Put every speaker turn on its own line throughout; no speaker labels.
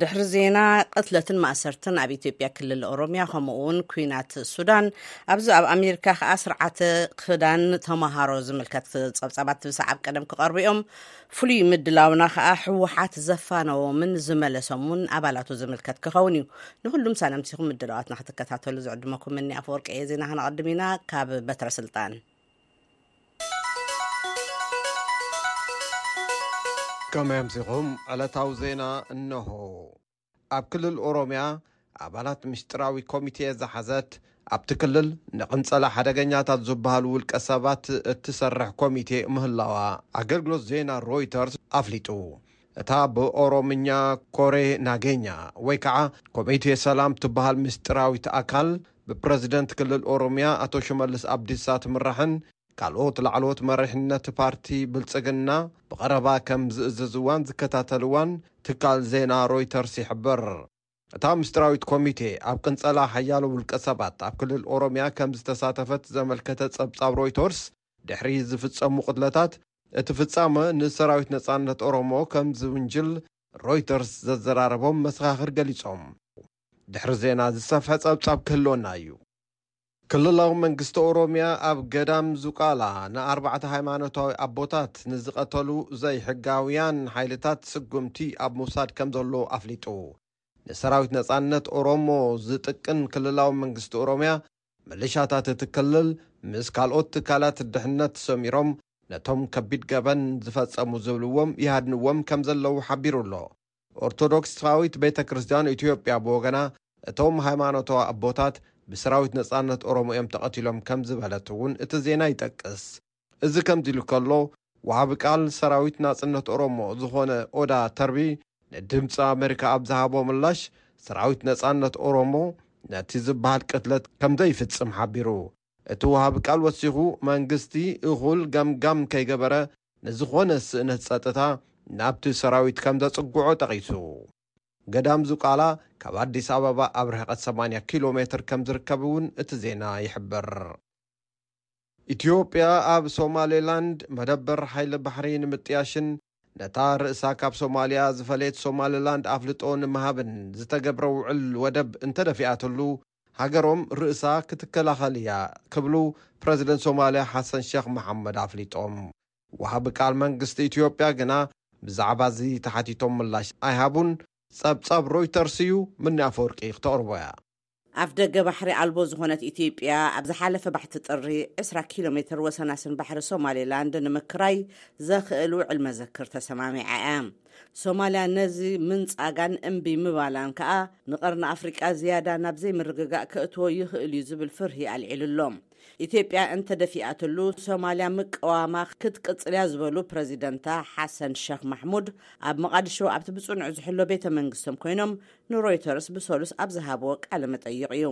ድሕሪ ዜና ቅትለትን ማእሰርትን ኣብ ኢትዮጵያ ክልል ኦሮምያ ከምኡ እውን ኩናት ሱዳን ኣብዚ ኣብ ኣሜሪካ ከዓ ስርዓተ ክዳን ተምሃሮ ዝምልከት ፀብፃባት ብሰዓብ ቀደም ክቐርቡ እዮም ፍሉይ ምድላውና ከዓ ሕወሓት ዘፋነዎምን ዝመለሶምን ኣባላቱ ዝምልከት ክኸውን እዩ ንኩሉም ሳለምሲኹም ምድላዋትና ክትከታተሉ ዝዕድመኩም እኒ ኣፈወርቂ እየ ዜና ከነቐድም ኢና ካብ በትረ ስልጣን
ከመይ ኣምሲኹም ዕለታዊ ዜና እነሆ። ኣብ ክልል ኦሮምያ ኣባላት ምሽጥራዊ ኮሚቴ ዝሓዘት ኣብቲ ክልል ንቅንፀላ ሓደገኛታት ዝበሃሉ ውልቀ ሰባት እትሰርሕ ኮሚቴ ምህላዋ ኣገልግሎት ዜና ሮይተርስ ኣፍሊጡ። እታ ብኦሮምኛ ኮሬ ናገኛ ወይ ከዓ ኮሚቴ ሰላም ትበሃል ምስጢራዊት ኣካል ብፕረዚደንት ክልል ኦሮሚያ ኣቶ ሽመልስ ኣብዲሳ ትምራሕን ካልኦት ላዕለዎት መሪሕነት ፓርቲ ብልፅግና ብቐረባ ከም ዝእዝዝዋን ዝከታተልዋን ትካል ዜና ሮይተርስ ይሕብር። እታ ምስጢራዊት ኮሚቴ ኣብ ቅንፀላ ሓያሎ ውልቀሰባት ኣብ ክልል ኦሮሚያ ከም ዝተሳተፈት ዘመልከተ ፀብፃብ ሮይተርስ ድሕሪ ዝፍጸሙ ቅትለታት፣ እቲ ፍጻመ ንሰራዊት ነጻነት ኦሮሞ ከም ዝውንጅል ሮይተርስ ዘዘራረቦም መሰኻኽር ገሊጾም። ድሕሪ ዜና ዝሰፍሐ ጸብጻብ ክህልወና እዩ። ክልላዊ መንግስቲ ኦሮሚያ ኣብ ገዳም ዙቃላ ንኣርባዕተ ሃይማኖታዊ ኣቦታት ንዝቐተሉ ዘይሕጋውያን ሓይልታት ስጉምቲ ኣብ ምውሳድ ከም ዘሎ ኣፍሊጡ። ንሰራዊት ነጻነት ኦሮሞ ዝጥቅን ክልላዊ መንግስቲ ኦሮሚያ ምልሻታት እቲ ክልል ምስ ካልኦት ትካላት ድሕነት ሰሚሮም ነቶም ከቢድ ገበን ዝፈጸሙ ዝብልዎም ይሃድንዎም ከም ዘለዉ ሓቢሩ ኣሎ። ኦርቶዶክስስፋዊት ቤተ ክርስቲያን ኢትዮጵያ ብወገና እቶም ሃይማኖታዊ ኣቦታት ብሰራዊት ነጻነት ኦሮሞ እዮም ተቐቲሎም ከም ዝበለት እውን እቲ ዜና ይጠቅስ። እዚ ከምዚ ኢሉ ከሎ፣ ወሃቢ ቃል ሰራዊት ናጽነት ኦሮሞ ዝኾነ ኦዳ ተርቢ ንድምጺ ኣመሪካ ኣብ ዝሃቦ ምላሽ፣ ሰራዊት ነጻነት ኦሮሞ ነቲ ዝበሃል ቅትለት ከምዘይፍጽም ሓቢሩ። እቲ ወሃቢ ቃል ወሲኹ፣ መንግስቲ እኹል ገምጋም ከይገበረ ንዝኾነ ስእነት ጸጥታ ናብቲ ሰራዊት ከምዘጽግዖ ጠቒሱ። ገዳም ዙቃላ ካብ ኣዲስ ኣበባ ኣብ ርሕቐት ሰማንያ ኪሎ ሜትር ከምዝርከብ'ውን እቲ ዜና ይሕብር። ኢትዮጵያ ኣብ ሶማሌላንድ መደበር ሓይሊ ባሕሪ ንምጥያሽን ነታ ርእሳ ካብ ሶማልያ ዝፈለየት ሶማልላንድ ኣፍልጦ ንምሃብን ዝተገብረ ውዕል ወደብ እንተደፊኣትሉ ሃገሮም ርእሳ ክትከላኸል እያ ክብሉ ፕረዚደንት ሶማልያ ሓሰን ሸኽ መሓመድ ኣፍሊጦም። ወሃቢ ቃል መንግስቲ ኢትዮጵያ ግና ብዛዕባ እዚ ተሓቲቶም ምላሽ ኣይሃቡን። ጸብጻብ ሮይተርስ እዩ፣ ምኒ ኣፈወርቂ ክተቕርቦ እያ።
ኣፍደገ ባሕሪ ኣልቦ ዝኾነት ኢትዮጵያ ኣብ ዝሓለፈ ባሕቲ ጥሪ ዕስራ ኪሎ ሜትር ወሰናስን ባሕሪ ሶማሌላንድ ንምክራይ ዘኽእል ውዕል መዘክር ተሰማሚዓ እያ። ሶማልያ ነዚ ምንጻጋን እምቢ ምባላን ከኣ ንቀርኒ ኣፍሪቃ ዝያዳ ናብ ዘይምርግጋእ ከእትዎ ይኽእል'ዩ ዝብል ፍርሂ ኣልዒሉ ኣሎ። ኢትዮጵያ እንተደፊኣትሉ ሶማልያ ምቅዋማ ክትቅጽልያ ዝበሉ ፕረዚደንታ ሓሰን ሸኽ ማሕሙድ ኣብ መቓድሾ ኣብቲ ብጽኑዕ ዝሕሎ ቤተ መንግስቶም ኮይኖም ንሮይተርስ ብሰሉስ ኣብ ዝሃብዎ ቃለ መጠይቕ እዩ።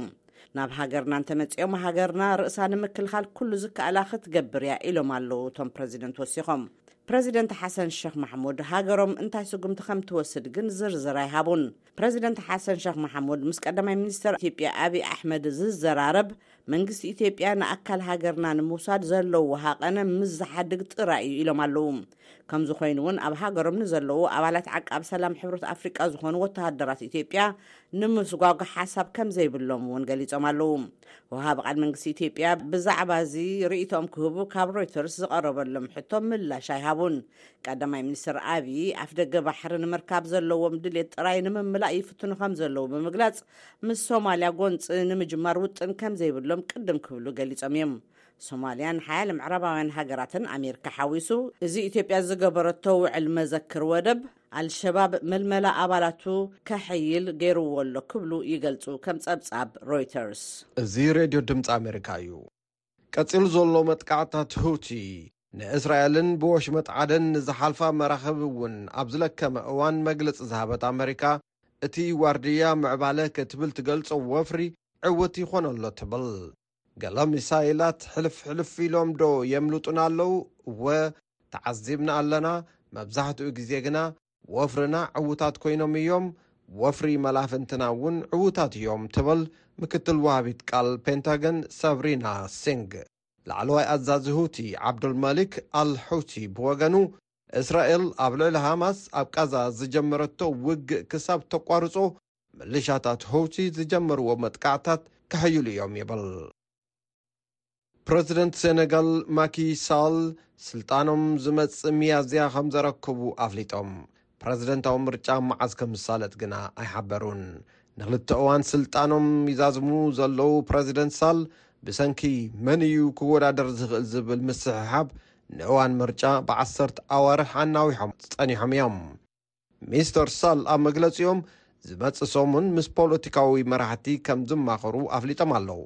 ናብ ሃገርና እንተመጺኦም ሃገርና ርእሳ ንምክልኻል ኩሉ ዝከኣላ ክትገብር እያ ኢሎም ኣለዉ እቶም ፕረዚደንት ወሲኾም። ፕረዚደንት ሓሰን ሸኽ ማሕሙድ ሃገሮም እንታይ ስጉምቲ ከምትወስድ ግን ዝርዝር ኣይሃቡን። ፕረዚደንት ሓሰን ሸኽ መሓሙድ ምስ ቀዳማይ ሚኒስተር ኢትዮጵያ ኣብዪ ኣሕመድ ዝዘራረብ፣ መንግስቲ ኢትዮጵያ ንኣካል ሃገርና ንምውሳድ ዘለዎ ሃቐነ ምስ ዝሓድግ ጥራይ እዩ ኢሎም ኣለዉ። ከምዚ ኮይኑ እውን ኣብ ሃገሮም ንዘለዉ ኣባላት ዓቃብ ሰላም ሕብረት ኣፍሪቃ ዝኾኑ ወተሃደራት ኢትዮጵያ ንምስጓግ ሓሳብ ከምዘይብሎም እውን ገሊጾም ኣለዉ። ወሃቢ ቃል መንግስቲ ኢትዮጵያ ብዛዕባ እዚ ርእይቶኦም ክህቡ ካብ ሮይተርስ ዝቐረበሎም ሕቶ ምላሽ ኣይሃቡን። ቀዳማይ ሚኒስትር ኣብዪ ኣፍደገ ባሕሪ ንምርካብ ዘለዎም ድሌት ጥራይ ንምምላእ ይፍትኑ ከም ዘለዉ ብምግላጽ ምስ ሶማልያ ጎንፂ ንምጅማር ውጥን ከም ዘይብሎም ቅድም ክብሉ ገሊጾም እዮም። ሶማልያን ሓያለ ምዕራባውያን ሃገራትን ኣሜሪካ ሓዊሱ እዚ ኢትዮጵያ ዝገበረቶ ውዕል መዘክር ወደብ ኣልሸባብ መልመላ ኣባላቱ ከሕይል ገይርዎ ኣሎ ክብሉ ይገልጹ ከም ጸብጻብ ሮይተርስ።
እዚ ሬድዮ ድምፂ ኣሜሪካ እዩ። ቀጺሉ ዘሎ መጥቃዕትታት ሁቲ፣ ንእስራኤልን ብወሽመጥ ዓደን ንዝሓልፋ መራኽብ እውን ኣብ ዝለከመ እዋን መግለጺ ዝሃበት ኣመሪካ፣ እቲ ዋርድያ ምዕባለ ክትብል ትገልጾ ወፍሪ ዕውት ይኾኖ ኣሎ ትብል። ገለ ሚሳይላት ሕልፍ ሕልፍ ኢሎም ዶ የምልጡና ኣለዉ? እወ፣ ተዓዚብና ኣለና፣ መብዛሕትኡ ግዜ ግና ወፍርና ዕዉታት ኮይኖም እዮም፣ ወፍሪ መላፍንትና እውን ዕዉታት እዮም ትብል ምክትል ወሃቢት ቃል ፔንታገን ሳብሪና ሲንግ። ላዕለዋይ ኣዛዚ ሁቲ ዓብዱል ማሊክ ኣል ሑቲ ብወገኑ፣ እስራኤል ኣብ ልዕሊ ሃማስ ኣብ ቃዛ ዝጀመረቶ ውግእ ክሳብ ተቋርጾ ምልሻታት ሁቲ ዝጀመርዎ መጥቃዕትታት ከሐይሉ እዮም ይብል። ፕረዚደንት ሴነጋል ማኪ ሳል ስልጣኖም ዝመጽእ ሚያዝያ ከም ዘረክቡ ኣፍሊጦም። ፕረዚደንታዊ ምርጫ መዓዝ ከም ዝሳለጥ ግና ኣይሓበሩን። ንኽልተ እዋን ስልጣኖም ይዛዝሙ ዘለዉ ፕረዚደንት ሳል ብሰንኪ መን እዩ ክወዳደር ዝኽእል ዝብል ምስሕሓብ ንእዋን ምርጫ ብዓሰርተ ኣዋርሕ ኣናዊሖም ጸኒሖም እዮም። ሚስተር ሳል ኣብ መግለጺኦም ዝመጽእ ሰሙን ምስ ፖለቲካዊ መራሕቲ ከም ዝማኸሩ ኣፍሊጦም ኣለዉ።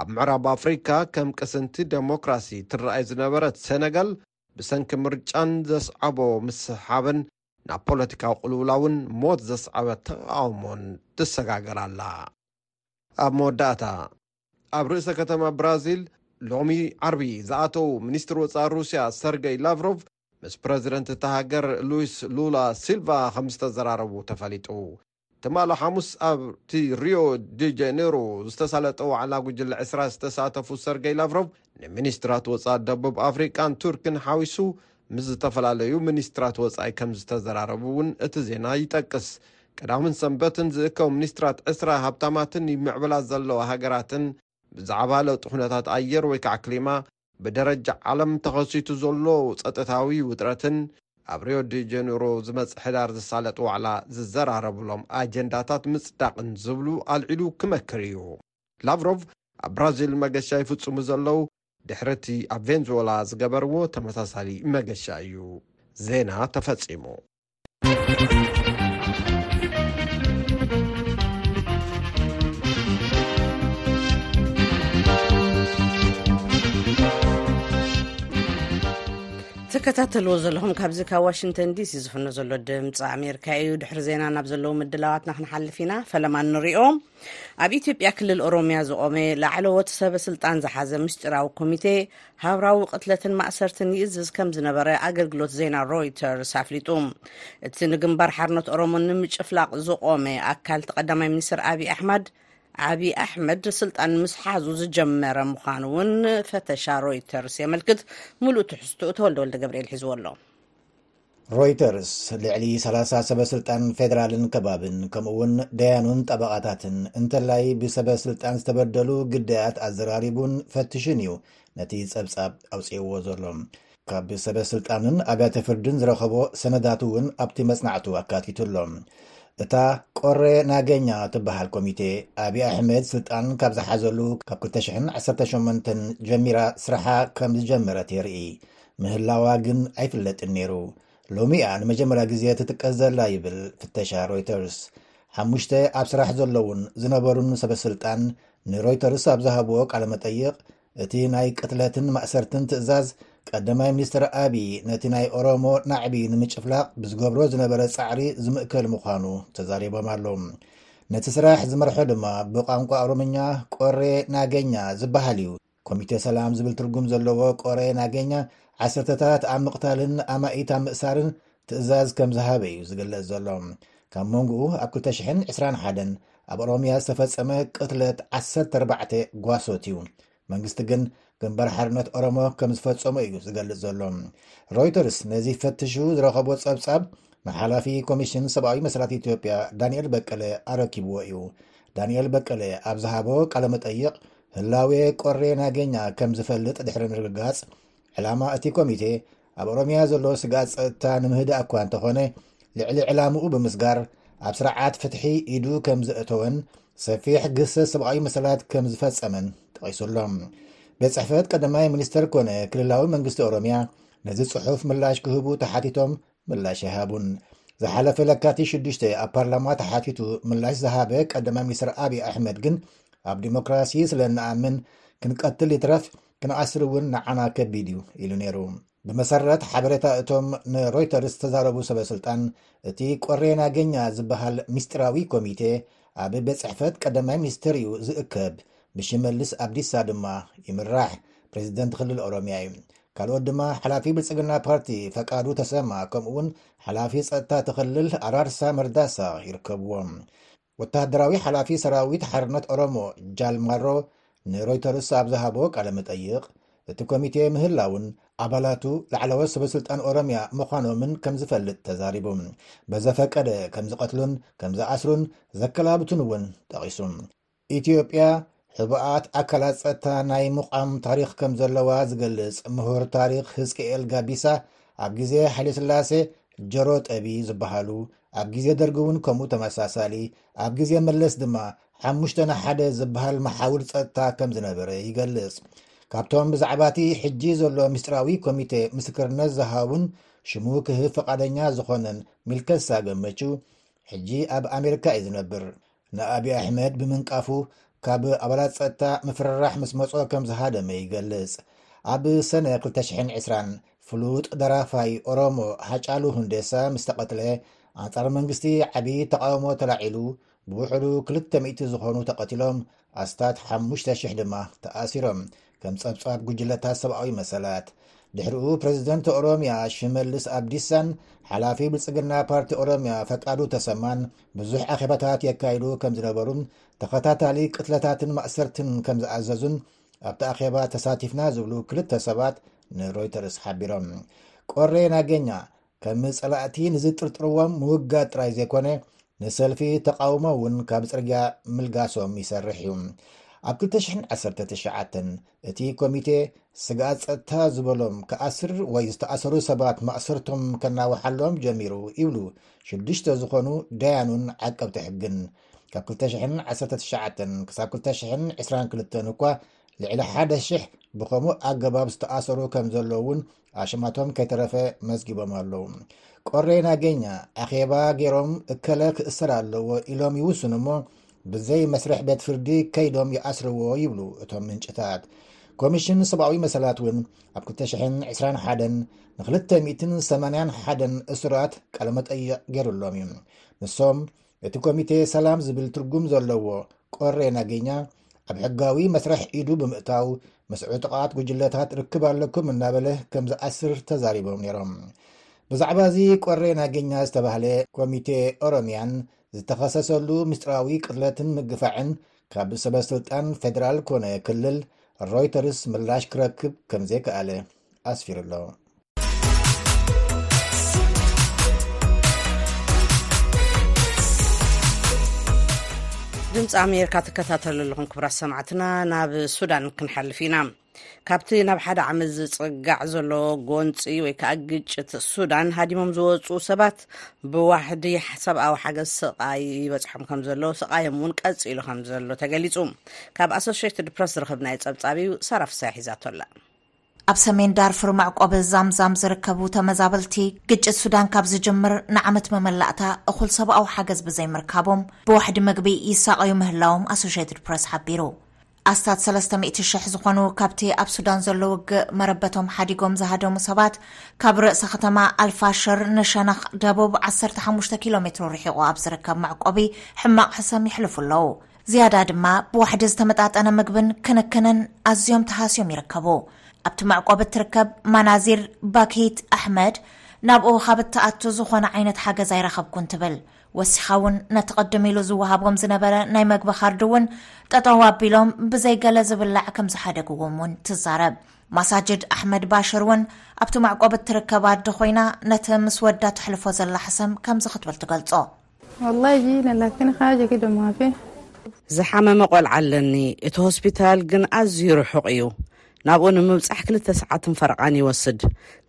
ኣብ ምዕራብ ኣፍሪካ ከም ቅስንቲ ደሞክራሲ ትረኣይ ዝነበረት ሰነጋል ብሰንኪ ምርጫን ዘስዓቦ ምስሕሓብን ናብ ፖለቲካዊ ቅልውላውን ሞት ዘስዓበ ተቓውሞን ትሰጋገር ኣላ። ኣብ መወዳእታ፣ ኣብ ርእሰ ከተማ ብራዚል ሎሚ ዓርቢ ዝኣተው ሚኒስትር ወፃኢ ሩሲያ ሰርገይ ላቭሮቭ ምስ ፕረዚደንት እታ ሃገር ሉዊስ ሉላ ሲልቫ ከምዝተዘራረቡ ተፈሊጡ። ትማሊ ሓሙስ ኣብቲ ሪዮ ዲ ጀኔሮ ዝተሳለጠ ዋዕላ ጉጅለ ዕስራ ዝተሳተፉ ሰርገይ ላቭሮቭ ንሚኒስትራት ወፃኢ ደቡብ ኣፍሪቃን ቱርኪን ሓዊሱ ምስ ዝተፈላለዩ ሚኒስትራት ወፃኢ ከምዝተዘራረቡ እውን እቲ ዜና ይጠቅስ። ቀዳምን ሰንበትን ዝእከቡ ሚኒስትራት ዕስራ ሃብታማትን ይምዕብላ ዘለዋ ሃገራትን ብዛዕባ ለውጢ ኩነታት ኣየር ወይካዓ ክሊማ፣ ብደረጃ ዓለም ተኸሲቱ ዘሎ ጸጥታዊ ውጥረትን ኣብ ሪዮ ዲ ጀኑሮ ዝመጽእ ሕዳር ዝሳለጥ ዋዕላ ዝዘራረብሎም ኣጀንዳታት ምጽዳቕን ዝብሉ ኣልዒሉ ክመክር እዩ። ላቭሮቭ ኣብ ብራዚል መገሻ ይፍጽሙ ዘለዉ ድሕሪ እቲ ኣብ ቬንዝወላ ዝገበርዎ ተመሳሳሊ መገሻ እዩ። ዜና ተፈጺሙ።
ትከታተልዎ ዘለኹም ካብዚ ካብ ዋሽንግተን ዲሲ ዝፍኖ ዘሎ ድምፂ ኣሜሪካ እዩ ድሕሪ ዜና ናብ ዘለዉ ምድላዋትና ክንሓልፍ ኢና ፈለማ ንሪኦም ኣብ ኢትዮጵያ ክልል ኦሮሚያ ዝቖመ ላዕለዎት ሰበ ስልጣን ዝሓዘ ምስጢራዊ ኮሚቴ ሃብራዊ ቅትለትን ማእሰርትን ይእዝዝ ከም ዝነበረ ኣገልግሎት ዜና ሮይተርስ ኣፍሊጡ። እቲ ንግንባር ሓርነት ኦሮሞ ንምጭፍላቕ ዝቖመ ኣካል እቲ ቀዳማይ ሚኒስትር ኣብዪ ኣሕመድ ዓብዪ ኣሕመድ ስልጣን ምስ ሓዙ ዝጀመረ ምዃኑ እውን ፈተሻ ሮይተርስ የመልክት። ሙሉእ ትሕዝትኡ ተወልደ ወልደ ገብርኤል ሒዝዎ ኣሎ።
ሮይተርስ ልዕሊ ሰላሳ ሰበ ስልጣን ፌደራልን ከባብን ከምኡ እውን ደያኑን ጠበቓታትን እንተላይ ብሰበ ስልጣን ዝተበደሉ ግዳያት ኣዘራሪቡን ፈትሽን እዩ ነቲ ጸብጻብ ኣውፅእዎ ዘሎ ካብ ሰበ ስልጣንን ኣብያተ ፍርድን ዝረኸቦ ሰነዳት እውን ኣብቲ መጽናዕቱ ኣካቲቱ ኣሎ እታ ቆሬ ናገኛ ትበሃል ኮሚቴ ኣብ ኣሕመድ ስልጣን ካብ ዝሓዘሉ ካብ 218 ጀሚራ ስራሓ ከም ዝጀመረት የርኢ ምህላዋ ግን ኣይፍለጥን ነይሩ። ሎሚ እያ ንመጀመርያ ግዜ ትጥቀስ ዘላ ይብል ፍተሻ ሮይተርስ። ሓሙሽተ ኣብ ስራሕ ዘለዉን ዝነበሩን ሰበስልጣን ንሮይተርስ ኣብ ዝሃብዎ ቃለ መጠይቕ እቲ ናይ ቅትለትን ማእሰርትን ትእዛዝ ቀዳማይ ሚኒስትር ኣብዪ ነቲ ናይ ኦሮሞ ናዕቢ ንምጭፍላቕ ብዝገብሮ ዝነበረ ጻዕሪ ዝምእከል ምዃኑ ተዛሪቦም ኣለዉ። ነቲ ስራሕ ዝመርሖ ድማ ብቋንቋ ኦሮምኛ ቆሬ ናገኛ ዝበሃል እዩ ኮሚቴ ሰላም ዝብል ትርጉም ዘለዎ ቆሬ ናገኛ ዓሰርተታት ኣብ ምቕታልን ኣማኢት ኣብ ምእሳርን ትእዛዝ ከም ዝሃበ እዩ ዝግለጽ ዘሎ ካብ መንጎኡ ኣብ 221 ኣብ ኦሮምያ ዝተፈጸመ ቅትለት 14 ጓሶት እዩ መንግስቲ ግን ግንባር ሓርነት ኦሮሞ ከም ዝፈጸሙ እዩ ዝገልጽ ዘሎ ሮይተርስ ነዚ ፈትሹ ዝረኸቦ ጸብጻብ ንሓላፊ ኮሚሽን ሰብኣዊ መሰላት ኢትዮጵያ ዳንኤል በቀለ ኣረኪብዎ እዩ ዳንኤል በቀለ ኣብ ዝሃቦ ቃለመጠይቕ ህላዌ ቆሬ ናገኛ ከም ዝፈልጥ ድሕሪ ምርግጋጽ፣ ዕላማ እቲ ኮሚቴ ኣብ ኦሮሚያ ዘሎ ስግኣት ጸጥታ ንምህዳእ እኳ እንተኾነ ልዕሊ ዕላምኡ ብምስጋር ኣብ ስርዓት ፍትሒ ኢዱ ከም ዘእተወን ሰፊሕ ግህሰት ሰብኣዊ መሰላት ከም ዝፈጸመን ጠቒሱ ኣሎ። ቤት ጽሕፈት ቀዳማይ ሚኒስተር ኮነ ክልላዊ መንግስቲ ኦሮሚያ ነዚ ጽሑፍ ምላሽ ክህቡ ተሓቲቶም ምላሽ ኣይሃቡን። ዝሓለፈ ለካቲት ሽዱሽተ ኣብ ፓርላማ ተሓቲቱ ምላሽ ዝሃበ ቀዳማይ ሚኒስትር ኣብዪ ኣሕመድ ግን ኣብ ዲሞክራሲ ስለ እንኣምን ክንቀትል ይትረፍ ክንኣስር እውን ንዓና ከቢድ እዩ ኢሉ ነይሩ። ብመሰረት ሓበሬታ እቶም ንሮይተርስ ዝተዛረቡ ሰበስልጣን እቲ ቆሬናገኛ ዝበሃል ምስጢራዊ ኮሚቴ ኣብ ቤት ጽሕፈት ቀዳማይ ሚኒስትር እዩ ዝእከብ። ብሽመልስ ኣብዲሳ ድማ ይምራሕ። ፕሬዚደንት ክልል ኦሮሚያ እዩ። ካልኦት ድማ ሓላፊ ብልፅግና ፓርቲ ፈቃዱ ተሰማ ከምኡውን ሓላፊ ፀጥታ እቲ ክልል ኣራርሳ መርዳሳ ይርከብዎም። ወተሃደራዊ ሓላፊ ሰራዊት ሓርነት ኦሮሞ ጃልማሮ ንሮይተርስ ኣብ ዝሃቦ ቃለ መጠይቕ፣ እቲ ኮሚቴ ምህላዉን ኣባላቱ ላዕለዎት ሰበስልጣን ኦሮሚያ ምዃኖምን ከም ዝፈልጥ ተዛሪቡ። በዘፈቀደ ከም ዝቐትሉን ከም ዝኣስሩን ዘከላብቱን እውን ጠቒሱ። ኢትዮጵያ ሕቡኣት ኣካላት ጸጥታ ናይ ምቛም ታሪኽ ከም ዘለዋ ዝገልጽ ምሁር ታሪኽ ህዝቅኤል ጋቢሳ፣ ኣብ ግዜ ሃይለስላሴ ጀሮ ጠቢ ዝበሃሉ ኣብ ግዜ ደርጊ እውን ከምኡ ተመሳሳሊ፣ ኣብ ግዜ መለስ ድማ ሓሙሽተ ን ሓደ ዝበሃል መሓውር ጸጥታ ከም ዝነበረ ይገልጽ። ካብቶም ብዛዕባ እቲ ሕጂ ዘሎ ምስጢራዊ ኮሚቴ ምስክርነት ዝሃቡን ሽሙ ክህብ ፍቓደኛ ዝዀነን ሚልከሳ ገመቹ ሕጂ ኣብ ኣሜሪካ እዩ ዝነብር። ንኣብዪ ኣሕመድ ብምንቃፉ ካብ ኣባላት ጸጥታ ምፍርራሕ ምስ መጾ ከም ዝሃደመ ይገልጽ። ኣብ ሰነ 2020 ፍሉጥ ደራፋይ ኦሮሞ ሃጫሉ ሁንዴሳ ምስ ተቐትለ ኣንጻር መንግስቲ ዓብዪ ተቓውሞ ተላዒሉ ብውሕዱ ክልተ ሚእቲ ዝኾኑ ተቐቲሎም ኣስታት ሓሙሽተ ሽሕ ድማ ተኣሲሮም ከም ጸብጻብ ጉጅለታት ሰብኣዊ መሰላት ድሕሪኡ ፕረዚደንት ኦሮምያ ሽመልስ ኣብዲሳን ሓላፊ ብልጽግና ፓርቲ ኦሮምያ ፈቃዱ ተሰማን ብዙሕ ኣኼባታት የካይዱ ከም ዝነበሩን ተኸታታሊ ቅትለታትን ማእሰርትን ከም ዝኣዘዙን ኣብቲ ኣኼባ ተሳቲፍና ዝብሉ ክልተ ሰባት ንሮይተርስ ሓቢሮም ቆሬ ናገኛ ከም ጸላእቲ ንዝጥርጥርዎም ምውጋድ ጥራይ ዘይኮነ ንሰልፊ ተቓውሞ እውን ካብ ጽርግያ ምልጋሶም ይሰርሕ እዩ ኣብ 219 እቲ ኮሚቴ ስግኣት ጸጥታ ዝበሎም ክኣስር ወይ ዝተኣሰሩ ሰባት ማእሰርቶም ከናውሓሎም ጀሚሩ ይብሉ ሽዱሽተ ዝኾኑ ደያኑን ዓቀብቲ ሕግን ካብ 219 ክሳብ 222 እኳ ልዕሊ ሓደ ሽሕ ብከምኡ ኣገባብ ዝተኣሰሩ ከም ዘለዉ እውን ኣሽማቶም ከይተረፈ መዝጊቦም ኣለዉ ቆሬ ናገኛ ኣኼባ ገይሮም እከለ ክእሰር ኣለዎ ኢሎም ይውስኑ እሞ ብዘይ መስርሕ ቤት ፍርዲ ከይዶም ይኣስርዎ ይብሉ እቶም ምንጭታት ኮሚሽን ሰብኣዊ መሰላት እውን ኣብ 221 ን281 እሱራት ቀለመጠይቕ ገይሩሎም እዩ ንሶም እቲ ኮሚቴ ሰላም ዝብል ትርጉም ዘለዎ ቆሬ ናጌኛ ኣብ ሕጋዊ መስርሕ ኢዱ ብምእታው ምስ ዕጡቓት ጉጅለታት ርክብ ኣለኩም እናበለ ከም ዝኣስር ተዛሪቦም ነይሮም። ብዛዕባ እዚ ቆሬ ናጌኛ ዝተባህለ ኮሚቴ ኦሮሚያን ዝተኸሰሰሉ ምስጢራዊ ቅትለትን ምግፋዕን ካብ ሰበስልጣን ፌደራል ኮነ ክልል ሮይተርስ ምላሽ ክረክብ ከም ዘይከኣለ ኣስፊሩ ኣሎ።
ድምፂ ኣሜሪካ ትከታተሉ ኣለኹም ክብራት ሰማዕትና ናብ ሱዳን ክንሓልፍ ኢና ካብቲ ናብ ሓደ ዓመት ዝፅጋዕ ዘሎ ጎንፂ ወይ ከዓ ግጭት ሱዳን ሃዲሞም ዝወፁ ሰባት ብዋሕዲ ሰብኣዊ ሓገዝ ስቃይ ይበፅሖም ከም ዘሎ ስቃዮም እውን ቀፂሉ ከም ዘሎ ተገሊፁ ካብ ኣሶሽትድ ፕረስ ዝረኸብናዮ ፀብፃብ እዩ ሳራ ፍሳያ ሒዛቶ ኣላ
ኣብ ሰሜን ዳርፉር መዕቆቢ ዛምዛም ዝርከቡ ተመዛበልቲ ግጭት ሱዳን ካብ ዝጅምር ንዓመት መመላእታ እኹል ሰብኣዊ ሓገዝ ብዘይምርካቦም ብዋሕዲ ምግቢ ይሳቐዩ ምህላዎም ኣሶሸትድ ፕረስ ሓቢሩ። ኣስታት ሰለስተ ሚእቲ ሽሕ ዝኾኑ ካብቲ ኣብ ሱዳን ዘሎ ውግእ መረበቶም ሓዲጎም ዝሃደሙ ሰባት ካብ ርእሰ ከተማ ኣልፋሽር ንሸነኽ ደቡብ ዓሰርተ ሓሙሽተ ኪሎ ሜትሮ ርሒቑ ኣብ ዝርከብ መዕቆቢ ሕማቕ ሕሰም የሕልፉ ኣለዉ። ዝያዳ ድማ ብዋሕዲ ዝተመጣጠነ ምግብን ክንክንን ኣዝዮም ተሃስዮም ይርከቡ። ኣብቲ መዕቆቢ እትርከብ ማናዚር ባኪት ኣሕመድ ናብኡ ካብ እትኣቱ ዝኾነ ዓይነት ሓገዝ ኣይረኸብኩን ትብል። ወሲኻ እውን ነቲ ቅድም ኢሉ ዝወሃቦም ዝነበረ ናይ መግቢ ካርዲ እውን ጠጠው ኣቢሎም ብዘይ ገለ ዝብላዕ ከም ዝሓደግዎም እውን ትዛረብ። ማሳጅድ ኣሕመድ ባሽር እውን ኣብቲ መዕቆቢ እትርከብ ኣደ ኮይና ነቲ ምስ ወዳ ተሕልፎ ዘላ ሕሰም ከምዚ ክትብል ትገልጾ።
ዝሓመመ ቆልዓ ኣለኒ እቲ ሆስፒታል ግን ኣዝዩ ርሑቕ እዩ ናብኡ ንምብፃሕ ክልተ ሰዓትን ፈረቓን ይወስድ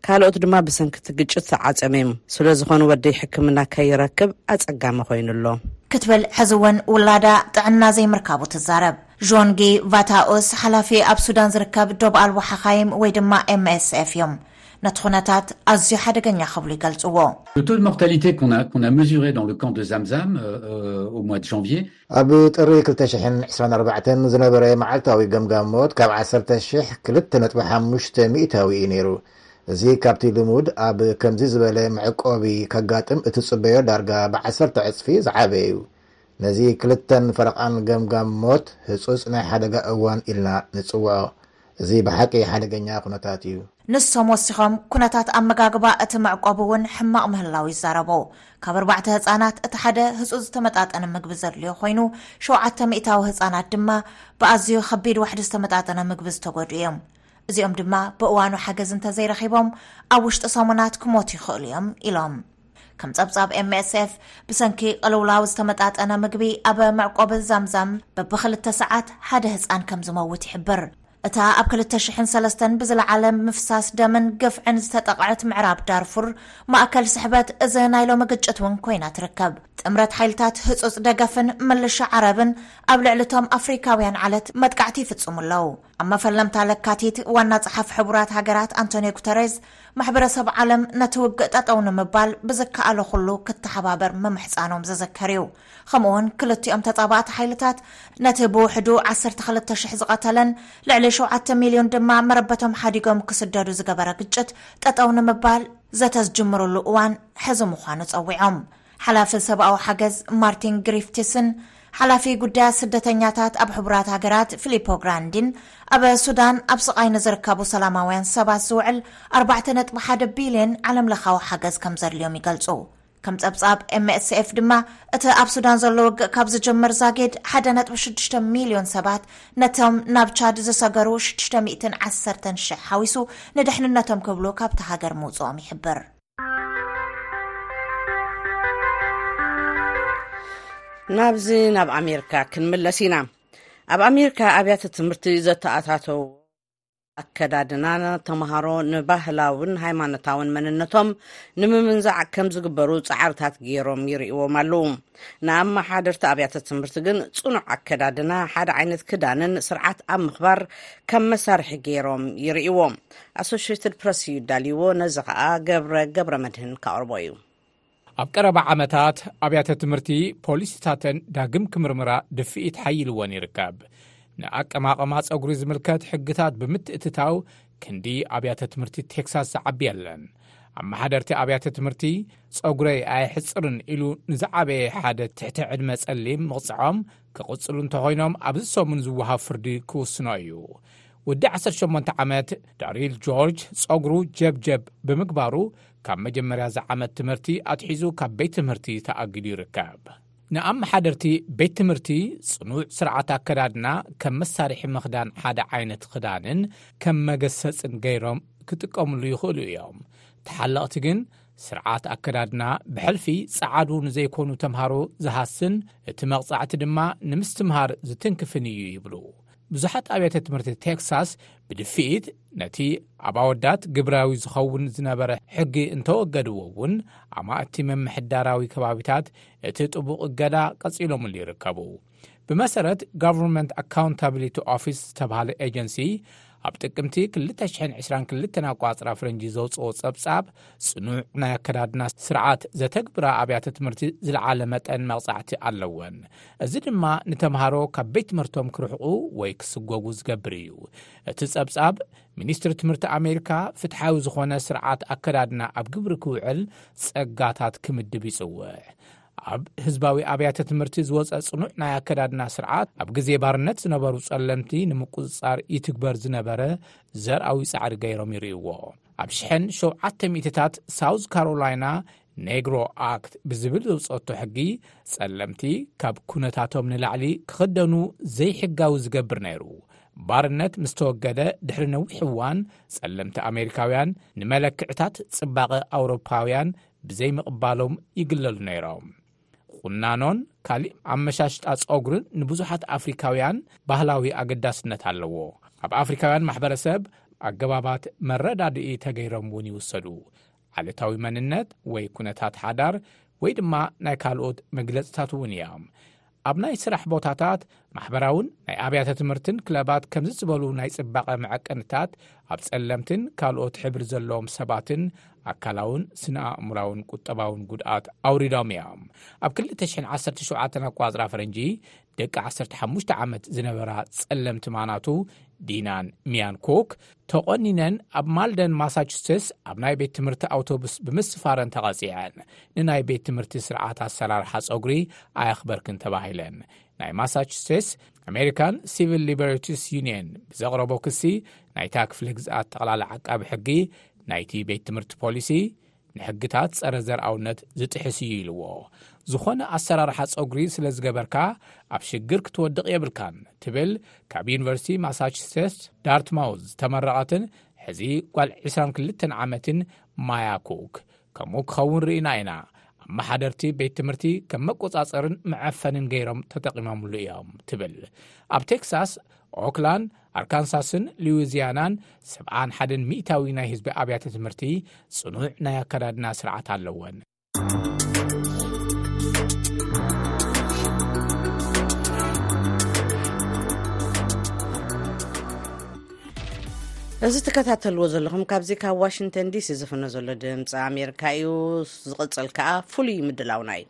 ካልኦት ድማ ብሰንኪቲ ግጭት ተዓፀም እዩም ስለዝኾኑ ወደይ ሕክምና ከይረክብ ኣፀጋሚ ኮይኑ ኣሎ
ክትብል ሕዚ እውን ውላዳ ጥዕና ዘይምርካቡ ትዛረብ ዦንጊ ቫታኡስ ሓላፊ ኣብ ሱዳን ዝርከብ ዶብ ኣልቦ ሓኻይም ወይ ድማ ኤምኤስኤፍ እዮም ነቲ ኩነታት ኣዝዩ ሓደገኛ ክብሉ ይገልጽዎ።
Le taux de mortalité qu'on a qu'on a mesuré dans le camp de Zamzam au mois de janvier.
ኣብ ጥሪ ክልተ ሽሕን ዕስራን ኣርባዕተን ዝነበረ መዓልታዊ ገምጋም ሞት ካብ ዓሰርተ ሽሕ ክልተ ነጥቢ ሓሙሽተ ሚእታዊ እዩ ነይሩ። እዚ ካብቲ ልሙድ ኣብ ከምዚ ዝበለ መዕቆቢ ከጋጥም እትጽበዮ ዳርጋ ብዓሰርተ ዕጽፊ ዝዓበየ እዩ። ነዚ ክልተን ፈረቓን ገምጋም ሞት ህጹጽ ናይ ሓደጋ እዋን ኢልና ንጽውዖ። እዚ ብሓቂ ሓደገኛ ኩነታት እዩ።
ንሶም ወሲኾም፣ ኩነታት ኣመጋግባ እቲ መዕቆቢ እውን ሕማቕ ምህላው ይዛረቡ። ካብ ኣርባዕተ ህጻናት እቲ ሓደ ህጹጽ ዝተመጣጠነ ምግቢ ዘድልዮ ኮይኑ፣ ሸውዓተ ሚእታዊ ህጻናት ድማ ብኣዝዩ ከቢድ ዋሕዲ ዝተመጣጠነ ምግቢ ዝተጎድኡ እዮም። እዚኦም ድማ ብእዋኑ ሓገዝ እንተዘይረኺቦም ኣብ ውሽጢ ሰሙናት ክሞቱ ይኽእሉ እዮም ኢሎም። ከም ጸብጻብ ኤምኤስኤፍ ብሰንኪ ቕልውላው ዝተመጣጠነ ምግቢ ኣብ መዕቆቢ ዛምዛም በብክልተ ሰዓት ሓደ ህፃን ከም ዝመውት ይሕብር እታ ኣብ 203 ብዝለዓለ ምፍሳስ ደምን ግፍዕን ዝተጠቕዐት ምዕራብ ዳርፉር ማእከል ስሕበት እዚ ናይ ሎሚ ግጭት እውን ኮይና ትርከብ ጥምረት ሓይልታት ህፁፅ ደገፍን ምልሻ ዓረብን ኣብ ልዕሊቶም ኣፍሪካውያን ዓለት መጥቃዕቲ ይፍፅሙ ኣለዉ ኣብ መፈለምታ ለካቲት ዋና ፀሓፍ ሕቡራት ሃገራት ኣንቶኒዮ ጉተሬዝ ማሕበረሰብ ዓለም ነቲ ውግእ ጠጠው ንምባል ብዝከኣሎ ኩሉ ክተሓባበር ምምሕጻኖም ዝዝከር እዩ። ኸምኡውን ክልቲኦም ተጻባእቲ ሓይልታት ነቲ ብውሕዱ ዓሰርተ ክልተ ሽሕ ዝቐተለን ልዕሊ ሸውዓተ ሚልዮን ድማ መረበቶም ሓዲጎም ክስደዱ ዝገበረ ግጭት ጠጠው ንምባል ዘተ ዝጅምርሉ እዋን ሕዚ ምዃኑ ጸዊዖም። ሓላፊ ሰብኣዊ ሓገዝ ማርቲን ግሪፍቲስን ሓላፊ ጉዳያት ስደተኛታት ኣብ ሕቡራት ሃገራት ፊሊፖ ግራንዲን ኣብ ሱዳን ኣብ ስቓይ ንዝርከቡ ሰላማውያን ሰባት ዝውዕል ኣርባዕተ ነጥቢ ሓደ ቢልዮን ዓለምለኻዊ ሓገዝ ከም ዘድልዮም ይገልጹ። ከም ጸብጻብ ኤምኤስኤፍ ድማ እቲ ኣብ ሱዳን ዘሎ ውግእ ካብ ዝጀመር ዛጊድ ሓደ ነጥቢ ሽዱሽተ ሚልዮን ሰባት ነቶም ናብ ቻድ ዝሰገሩ ሽዱሽተ ሚእትን ዓሰርተን ሽሕ ሓዊሱ ንድሕንነቶም ክብሉ ካብቲ ሃገር ምውጽኦም ይሕብር።
ናብዚ ናብ ኣሜሪካ ክንምለስ ኢና ኣብ ኣሜሪካ ኣብያተ ትምህርቲ ዘተኣታተው ኣከዳድና ተምሃሮ ንባህላውን ሃይማኖታውን መንነቶም ንምምንዛዕ ከም ዝግበሩ ፃዕርታት ገይሮም ይርእዎም ኣለዉ ንኣመሓደርቲ ኣብያተ ትምህርቲ ግን ፅኑዕ ኣከዳድና ሓደ ዓይነት ክዳንን ስርዓት ኣብ ምኽባር ከም መሳርሒ ገይሮም ይርእዎም ኣሶሸይትድ ፕረስ እዩ ኣዳልይዎ፣ ነዚ ከኣ ገብረ ገብረመድህን ከቕርቦ እዩ።
ኣብ ቀረባ ዓመታት ኣብያተ ትምህርቲ ፖሊሲታተን ዳግም ክምርምራ ድፍኢት ሓይልወን ይርከብ። ንኣቀማቕማ ጸጉሪ ዝምልከት ሕግታት ብምትእትታው ክንዲ ኣብያተ ትምህርቲ ቴክሳስ ዝዓቢ የለን። ኣመሓደርቲ ኣብያተ ትምህርቲ ጸጉረይ ኣየሕጽርን ኢሉ ንዝዓበየ ሓደ ትሕተ ዕድመ ጸሊም ምቕጽዖም ክቕጽሉ እንተኾይኖም ኣብዚ ሰሙን ዝወሃብ ፍርዲ ክውስኖ እዩ። ወዲ ዓሰርተ ሸሞንተ ዓመት ዳሪል ጆርጅ ጸጉሩ ጀብጀብ ብምግባሩ ካብ መጀመርያ እዚ ዓመት ትምህርቲ ኣትሒዙ ካብ ቤት ትምህርቲ ተኣጊዱ ይርከብ። ንኣመሓደርቲ ቤት ትምህርቲ ጽኑዕ ስርዓት ኣከዳድና ከም መሳርሒ ምኽዳን ሓደ ዓይነት ክዳንን ከም መገሰጽን ገይሮም ክጥቀምሉ ይኽእሉ እዮም። ተሓለቕቲ ግን ስርዓት ኣከዳድና ብሕልፊ ጸዓዱ ንዘይኮኑ ተምሃሮ ዝሃስን እቲ መቕጻዕቲ ድማ ንምስትምሃር ዝትንክፍን እዩ ይብሉ ብዙሓት ኣብያተ ትምህርቲ ቴክሳስ ብድፍኢት ነቲ ኣብ ኣወዳት ግብራዊ ዝኸውን ዝነበረ ሕጊ እንተወገድዎ እውን ኣማእቲ ምምሕዳራዊ ከባቢታት እቲ ጥቡቕ እገዳ ቀጺሎምሉ ይርከቡ ብመሰረት ጋቨርንመንት ኣካውንታብሊቲ ኦፊስ ዝተብሃለ ኤጀንሲ ኣብ ጥቅምቲ ክልተ ሽሕን ዕስራን ክልተን ኣቆጻጽራ ፈረንጂ ዘውጽኦ ጸብጻብ፣ ጽኑዕ ናይ ኣከዳድና ስርዓት ዘተግብራ ኣብያተ ትምህርቲ ዝለዓለ መጠን መቕጻዕቲ ኣለወን። እዚ ድማ ንተምሃሮ ካብ ቤት ትምህርቶም ክርሕቑ ወይ ክስጎጉ ዝገብር እዩ። እቲ ጸብጻብ፣ ሚኒስትሪ ትምህርቲ ኣሜሪካ ፍትሓዊ ዝኾነ ስርዓት ኣከዳድና ኣብ ግብሪ ክውዕል ጸጋታት ክምድብ ይጽውዕ። ኣብ ህዝባዊ ኣብያተ ትምህርቲ ዝወፀ ጽኑዕ ናይ ኣከዳድና ስርዓት ኣብ ግዜ ባርነት ዝነበሩ ጸለምቲ ንምቁጽጻር ይትግበር ዝነበረ ዘርኣዊ ጻዕሪ ገይሮም ይርእይዎ ኣብ ሽሐን ሸውዓተ ሚእትታት ሳውዝ ካሮላይና ኔግሮ ኣክት ብዝብል ዘውፀቶ ሕጊ ጸለምቲ ካብ ኩነታቶም ንላዕሊ ክኽደኑ ዘይሕጋዊ ዝገብር ነይሩ ባርነት ምስ ተወገደ ድሕሪ ነዊሕ እዋን ጸለምቲ ኣሜሪካውያን ንመለክዕታት ጽባቐ ኣውሮፓውያን ብዘይምቕባሎም ይግለሉ ነይሮም። ቁናኖን ካሊእ ኣመሻሽጣ ጸጉርን ንብዙሓት ኣፍሪካውያን ባህላዊ ኣገዳስነት ኣለዎ። ኣብ ኣፍሪካውያን ማሕበረሰብ ኣገባባት መረዳድኢ ተገይሮም እውን ይውሰዱ። ዓለታዊ መንነት ወይ ኩነታት ሓዳር ወይ ድማ ናይ ካልኦት መግለፅታት እውን እዮም። ኣብ ናይ ስራሕ ቦታታት ማሕበራውን ናይ ኣብያተ ትምህርትን ክለባት ከምዚ ዝበሉ ናይ ጽባቐ መዐቀንታት ኣብ ጸለምትን ካልኦት ሕብሪ ዘለዎም ሰባትን ኣካላውን ስነ ኣእምራውን ቁጠባውን ጉድኣት ኣውሪዶም እዮም ኣብ 217 ኣቋፅራ ፈረንጂ ደቂ 15 ዓመት ዝነበራ ጸለምቲ ማናቱ ዲናን ሚያን ኮክ ተቖኒነን ኣብ ማልደን ማሳቹሰትስ ኣብ ናይ ቤት ትምህርቲ ኣውቶቡስ ብምስፋረን ተቐጺዐን ንናይ ቤት ትምህርቲ ስርዓት ኣሰራርሓ ጸጉሪ ኣየኽበርክን ተባሂለን ናይ ማሳቹሰትስ ኣሜሪካን ሲቪል ሊበርቲስ ዩኒየን ብዘቕረቦ ክሲ ናይታ ክፍሊ ግዝኣት ጠቕላላ ዓቃቢ ሕጊ ናይቲ ቤት ትምህርቲ ፖሊሲ ንሕግታት ጸረ ዘርኣውነት ዝጥሕስ እዩ ኢልዎ። ዝኾነ ኣሰራርሓ ጸጉሪ ስለ ዝገበርካ ኣብ ሽግር ክትወድቕ የብልካን ትብል ካብ ዩኒቨርሲቲ ማሳቹሴትስ ዳርትማውዝ ዝተመረቐትን ሕዚ ጓል 22 ዓመትን ማያ ኩክ ከምኡ ክኸውን ርኢና ኢና ኣመሓደርቲ ቤት ትምህርቲ ከም መቆጻጸርን መዐፈንን ገይሮም ተጠቒሞምሉ እዮም ትብል ኣብ ቴክሳስ ኦክላንድ ኣርካንሳስን ሊዊዝያናን ሰብዓን ሓደን ሚእታዊ ናይ ህዝቢ ኣብያተ ትምህርቲ ጽኑዕ ናይ ኣከዳድና ስርዓት ኣለወን።
እዚ ትከታተልዎ ዘለኹም ካብዚ ካብ ዋሽንግተን ዲሲ ዝፍኖ ዘሎ ድምፂ ኣሜሪካ እዩ። ዝቕፅል ከዓ ፍሉይ ምድላውና እዩ።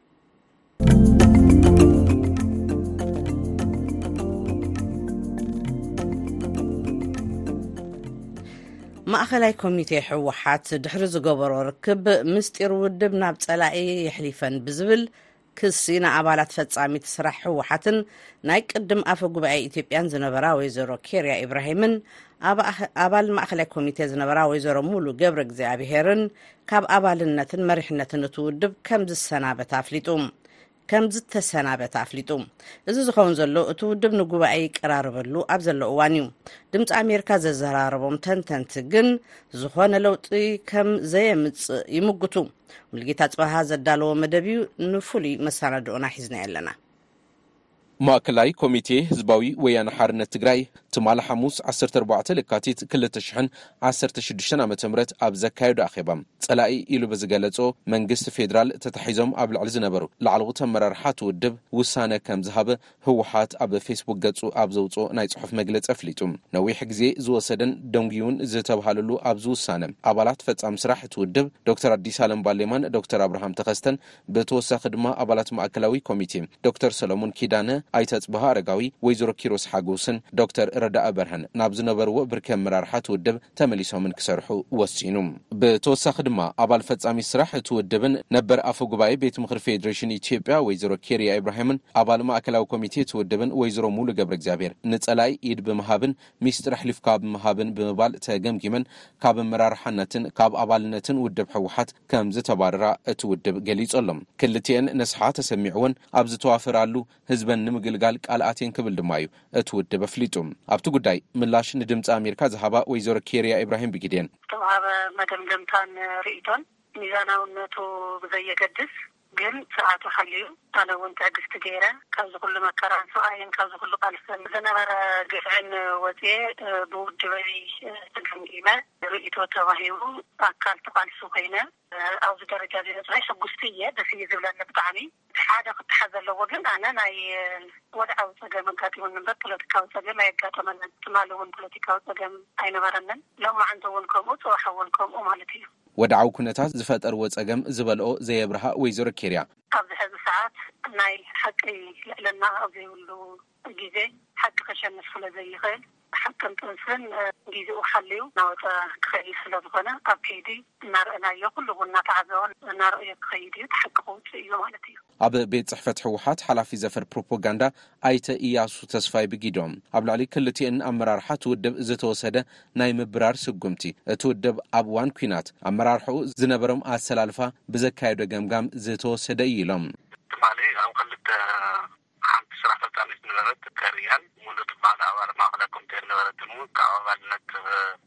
ማእኸላይ ኮሚቴ ህወሓት ድሕሪ ዝገበሮ ርክብ ምስጢር ውድብ ናብ ፀላኢ የሕሊፈን ብዝብል ክሲ ንኣባላት ፈጻሚት ስራሕ ህወሓትን ናይ ቅድም ኣፈ ጉባኤ ኢትዮጵያን ዝነበራ ወይዘሮ ኬርያ ኢብራሂምን ኣባል ማእኸላይ ኮሚቴ ዝነበራ ወይዘሮ ሙሉ ገብረ እግዚኣብሄርን ካብ ኣባልነትን መሪሕነትን እቲ ውድብ ከም ዝሰናበት ኣፍሊጡ ከም ዝተሰናበተ ኣፍሊጡ እዚ ዝኸውን ዘሎ እቲ ውድብ ንጉባኤ ይቀራረበሉ ኣብ ዘሎ እዋን እዩ ድምፂ ኣሜሪካ ዘዘራረቦም ተንተንቲ ግን ዝኾነ ለውጢ ከም ዘየምፅእ ይምጉቱ ሙልጌታ ፅባሃ ዘዳለዎ መደብ እዩ ንፍሉይ መሰናድኦና ሒዝና ኣለና
ማእከላይ ኮሚቴ ህዝባዊ ወያነ ሓርነት ትግራይ ትማል ሓሙስ ዓሰርተ ኣርባዕተ ለካቲት ክልተ ሽሕን ዓሰርተ ሽዱሽተን ዓመተ ምህረት ኣብ ዘካየዶ ኣኼባ ጸላኢ ኢሉ ብዝገለጾ መንግስቲ ፌደራል ተታሒዞም ኣብ ልዕሊ ዝነበሩ ላዕለዎት ኣመራርሓ እቲ ውድብ ውሳነ ከም ዝሃበ ህወሓት ኣብ ፌስቡክ ገጹ ኣብ ዘውጽኦ ናይ ጽሑፍ መግለጺ ኣፍሊጡ። ነዊሕ ግዜ ዝወሰደን ደንጉዩን ዝተብሃለሉ ኣብዚ ውሳነ ኣባላት ፈጻሚ ስራሕ እቲ ውድብ ዶክተር ኣዲስ ኣለም ባሌማን ዶክተር ኣብርሃም ተኸስተን ብተወሳኺ ድማ ኣባላት ማእከላዊ ኮሚቴ ዶክተር ሰለሙን ኪዳነ፣ ኣይተ ኣጽብሃ ኣረጋዊ፣ ወይዘሮ ኪሮስ ሓጎስን ዶክተር ረዳኢ በርሀን ናብ ዝነበርዎ ብርኪ ኣመራርሓ እቲ ውድብ ተመሊሶምን ክሰርሑ ወሲኑ። ብተወሳኺ ድማ ኣባል ፈጻሚት ስራሕ እቲ ውድብን ነበር ኣፈ ጉባኤ ቤት ምኽሪ ፌዴሬሽን ኢትዮጵያ ወይዘሮ ኬርያ ኢብራሂምን ኣባል ማእከላዊ ኮሚቴ እቲ ውድብን ወይዘሮ ሙሉ ገብረእግዚኣብሄር ንጸላኢ ኢድ ብምሃብን ሚስጥር ኣሕሊፍካ ብምሃብን ብምባል ተገምጊመን ካብ ኣመራርሓነትን ካብ ኣባልነትን ውድብ ህወሓት ከምዝተባረራ እቲ ውድብ ገሊፁ ኣሎ። ክልቲኤን ነስሓ ተሰሚዕወን ኣብ ዝተዋፈራሉ ህዝበን ንምግልጋል ቃል ኣትየን ክብል ድማ እዩ እቲ ውድብ ኣፍሊጡ። ኣብቲ ጉዳይ ምላሽ ንድምፂ ኣሜሪካ ዝሃባ ወይዘሮ ኬርያ ኢብራሂም ብጊዴን፣
ዝተውሃበ መደምደምታን ርኢቶን ሚዛናውነቱ ብዘየገድስ ግን ሰዓቱ ሓልዩ ኣነ ውን ትዕግስቲ ገይረ ካብዚ ኩሉ መከራን ስቃይን ካብዚ ኩሉ ቃልስን ዝነበረ ግፍዕን ወጽየ ብውድበይ ተገምጊመ ርእይቶ ተዋሂቡ ኣካል እቲ ቃልሲ ኮይነ ኣብዚ ደረጃ እዚ ምብጽሐይ ሕጉስቲ እየ ደስ እዩ ዝብለኒ ብጣዕሚ እቲ ሓደ ክተሓዝ ዘለዎ ግን ኣነ ናይ ወድዓዊ ጸገም ኣጋጢሙኒ እምበር ፖለቲካዊ ጸገም ኣየጋጠመንን ትማሊ ውን ፖለቲካዊ ጸገም ኣይነበረንን ሎማዓንቲ ውን ከምኡ ጽባሕ ውን ከምኡ ማለት እዩ
ወድዓዊ ኩነታት ዝፈጠርዎ ፀገም ዝበልኦ ዘየብርሃ ወይዘሮ ኬርያ፣
ኣብዚ ሕዚ ሰዓት ናይ ሓቂ ልዕልና ኣብ ዘይብሉ ግዜ ሓቂ ከሸንፍ ስለ ዘይኽእል ሓቅን ጥንስን ግዜኡ ሓልዩ እናወፀ ክኸይድ ስለ ዝኾነ ኣብ ከይዲ እናረእናዮ ኩሉ እውን እናተዓዘቦ እናረእዮ ክኸይድ እዩ እቲ ሓቂ ክውፅእ እዩ ማለት እዩ።
ኣብ ቤት ፅሕፈት ህወሓት ሓላፊ ዘፈር ፕሮፖጋንዳ ኣይተ ኢያሱ ተስፋይ ብጊዶም፣ ኣብ ልዕሊ ክልቲኤን ኣመራርሓ እቲ ውድብ ዝተወሰደ ናይ ምብራር ስጉምቲ፣ እቲ ውድብ ኣብ እዋን ኲናት ኣመራርሕኡ ዝነበሮም ኣሰላልፋ ብዘካየዶ ገምጋም ዝተወሰደ እዩ ኢሎም።
ትማሊ ኣብ ክልተ ሓንቲ ስራሕ ፈፃሚት ዝነበረት ከርያን ሙሉ ትበሃል ኣባል ማእኸላይ ኮሚቴ ዝነበረትን እውን ካብ ኣባልነት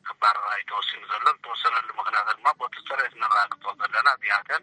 ክባረራ እዩ ተወሲኑ ዘሎ። ዝተወሰነሉ ምኽንያታት ድማ ቦቲ ፅሬት ነረጋግፆ ዘለና እዚኣተን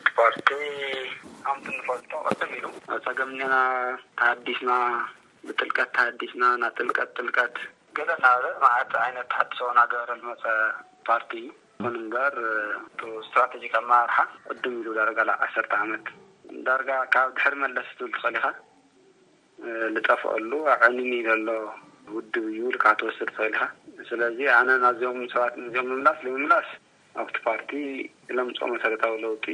እቲ
ፓርቲ ከምቲ እንፈልጦ ቅድም ኢሉ ኣብ ፀገም እኔና ተሃዲስና ብጥልቀት ተሃዲስና ናብ ጥልቀት ጥልቀት ገለ እናበለ መዓት ዓይነት ተሃድሶ እናገበረ ዝመፀ ፓርቲ እዩ። ይኹን እምበር እቱ ስትራቴጂክ ኣመራርሓ ቅድም ኢሉ ዳርጋ ዓሰርተ ዓመት ዳርጋ ካብ ድሕሪ መለስ ክትብል ትኽእል ኢኻ ልጠፍኣሉ ኣዕንዩኒ ዘሎ ውድብ እዩ ኢልካ ክትወስድ ትኽእል ኢኻ። ስለዚ ኣነ ናዞም ሰባት እዚኦም ምምላስ ልምምላስ ኣብቲ ፓርቲ እነምፅኦ መሰረታዊ ለውጢ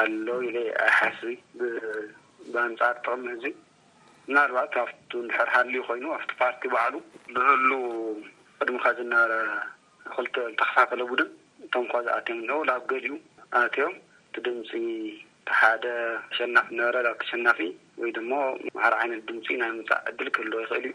ኣሎ ኢለ ኣይሓስብን። ብኣንፃር ጥቕሚ ህዝቢ ምናልባት ኣብቲ እንድሕር ሃልዩ ኮይኑ ኣብቲ ፓርቲ ባዕሉ ልህሉ ቅድሚ ኸዚ ዝነበረ ብኽልተ ዝተኸፋፈለ ቡድን እቶም ኸዚ ኣትዮም እኒሀው ላብ ገሊኡ ኣትዮም እቲ ድምፂ እቲ ሓደ ኣሸናፊ ዝነበረ ላብ ተሸናፊ ወይ ድማ ማዕረ ዓይነት ድምፂ ናይ ምምፃእ ዕድል ክህልዎ ይኽእል እዩ።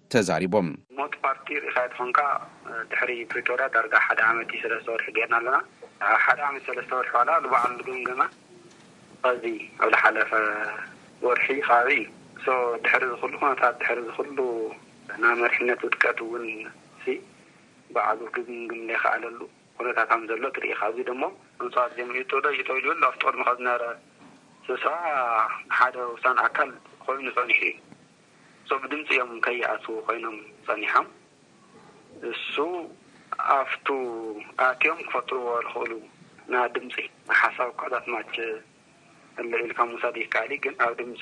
ተዛሪቦም።
ሞት ፓርቲ ርኢኻዮ ተኾንካ ድሕሪ ፕሪቶርያ ዳርጋ ሓደ ዓመት ሰለስተ ወርሒ ጌርና ኣለና። ኣብ ሓደ ዓመት ሰለስተ ወርሒ ዋላ ልበዓል ግምገማ ኸዚ ኣብ ልሓለፈ ወርሒ ኸባቢ እዩ። ሶ ድሕሪ እዚ ኹሉ ኹነታት ድሕሪ እዚ ኹሉ ናይ መሪሕነት ውድቀት እውን ሲ ባዕሉ ክግምግም ለይኸኣለሉ ኹነታት ሃም ዘሎ ትርኢ ኢኻ። እዚ ደሞ። ምፅዋት ጀሚሩ እቶ ዶ ይእቶ ኢሉ ኣብ ጥቅድሚ ኸዝነበረ ስብሰባ ሓደ ውሳኒ ኣካል ኾይኑ ፀኒሑ እዩ። ጹብ ድምጺ እዮም ከይኣትዉ ኮይኖም ጸኒሖም እሱ ኣፍቱ ኣትዮም ክፈጥርዎ ልኽእሉ ን ድምጺ ን ሓሳብ እኳ ዛት ማች ኣሎ ኢልካ ምውሳድ ይከኣል እዩ ግን ኣብ ድምጺ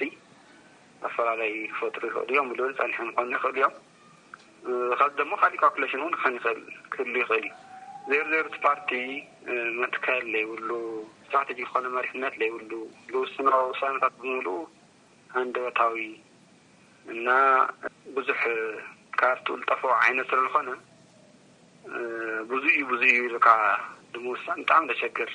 ኣፈላላይ ክፈጥሩ ይኽእሉ እዮም ልብል ጸኒሖም ክኾኑ ይኽእሉ እዮም ኻዚ ደሞ ካሊእ ኳኩለሽን እውን ክኸን ይኽእል ክህሉ ይኽእል እዩ ዜሩ ዜሩ እቲ ፓርቲ መትከል ለይብሉ ስትራተጂ ክኾነ መሪሕነት ለይብሉ ልውስኖ ውሳነታት ብምሉኡ ሃንደበታዊ እና ብዙሕ ካብ ትቅልጠፎ ዓይነት ስለልኾነ ብዙይ እዩ ብዙይ እዩ ኢልካ ንምውሳን ብጣዕሚ ተሸግር።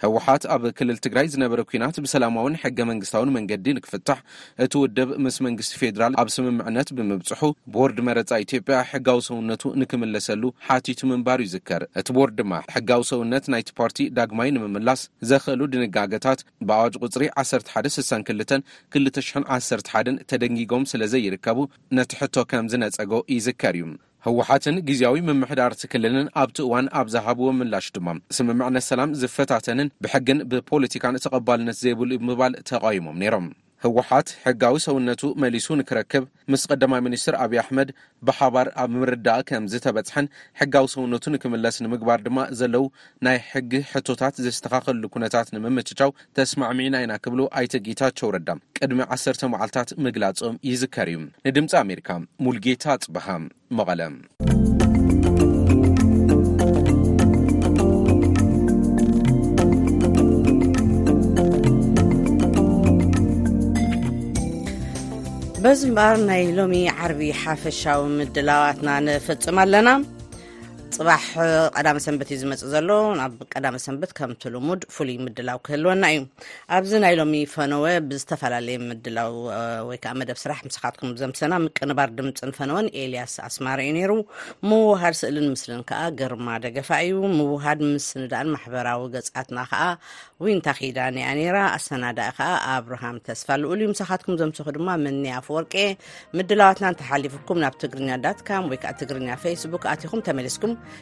ህወሓት ኣብ ክልል ትግራይ ዝነበረ ኲናት ብሰላማውን ሕገ መንግስታውን መንገዲ ንክፍታሕ እቲ ውድብ ምስ መንግስቲ ፌዴራል ኣብ ስምምዕነት ብምብፅሑ ቦርድ መረፃ ኢትዮጵያ ሕጋዊ ሰውነቱ ንክምለሰሉ ሓቲቱ ምንባሩ ይዝከር። እቲ ቦርድ ድማ ሕጋዊ ሰውነት ናይቲ ፓርቲ ዳግማይ ንምምላስ ዘኽእሉ ድንጋገታት ብኣዋጅ ቁጽሪ ዓሰርተ ሓደ ስሳን ክልተን ክልተ ሽሕን ዓሰርተ ሓደን ተደንጊጎም ስለ ዘይርከቡ ነቲ ሕቶ ከም ዝነጸጎ ይዝከር እዩ። ህወሓትን ግዝያዊ ምምሕዳር እቲ ክልልን ኣብቲ እዋን ኣብ ዝሃብዎ ምላሽ ድማ፣ ስምምዕነት ሰላም ዝፈታተንን ብሕግን ብፖለቲካን ተቐባልነት ዘይብሉ እዩ ብምባል ተቓዊሞም ነይሮም። ህወሓት ሕጋዊ ሰውነቱ መሊሱ ንክረክብ ምስ ቐዳማይ ሚኒስትር ኣብዪ ኣሕመድ ብሓባር ኣብ ምርድዳእ ከምዝተበፅሐን ሕጋዊ ሰውነቱ ንክምለስ ንምግባር ድማ ዘለው ናይ ሕጊ ሕቶታት ዝስተኻኸልሉ ኩነታት ንምምችቻው ተስማዕሚዕና ኢና ክብሉ ኣይተ ጌታቸው ረዳ ቅድሚ ዓሰርተ መዓልታት ምግላፆም ይዝከር እዩ። ንድምፂ ኣሜሪካ ሙሉጌታ ኣፅበሃ። መቐለ።
በዚ እምበኣር ናይ ሎሚ ዓርቢ ሓፈሻዊ ምድላዋትና ንፍፅም ኣለና ፅባሕ ቀዳመ ሰንበት እዩ ዝመፅእ ዘሎ ናብ ቀዳመ ሰንበት ከምቲ ልሙድ ፍሉይ ምድላው ክህልወና እዩ ኣብዚ ናይ ሎሚ ፈነወ ብዝተፈላለየ ምድላው ወይ ከዓ መደብ ስራሕ ምስኻትኩም ዘምሰና ምቅንባር ድምፅን ፈነወን ኤልያስ ኣስማረ እዩ ነይሩ ምውሃድ ስእልን ምስልን ከዓ ግርማ ደገፋ እዩ ምውሃድ ምስንዳእን ማሕበራዊ ገፃትና ከዓ ዊንታ ኪዳን እያ ነይራ ኣሰናዳኢ ከዓ ኣብርሃም ተስፋ ልኡል እዩ ምሳኻትኩም ዘምሰኹ ድማ ምኒ ኣፈወርቂ ምድላዋትና እንተሓሊፉኩም ናብ ትግርኛ ዳት ካም ወይ ከዓ ትግርኛ ፌስቡክ ኣቲኹም ተመሊስኩም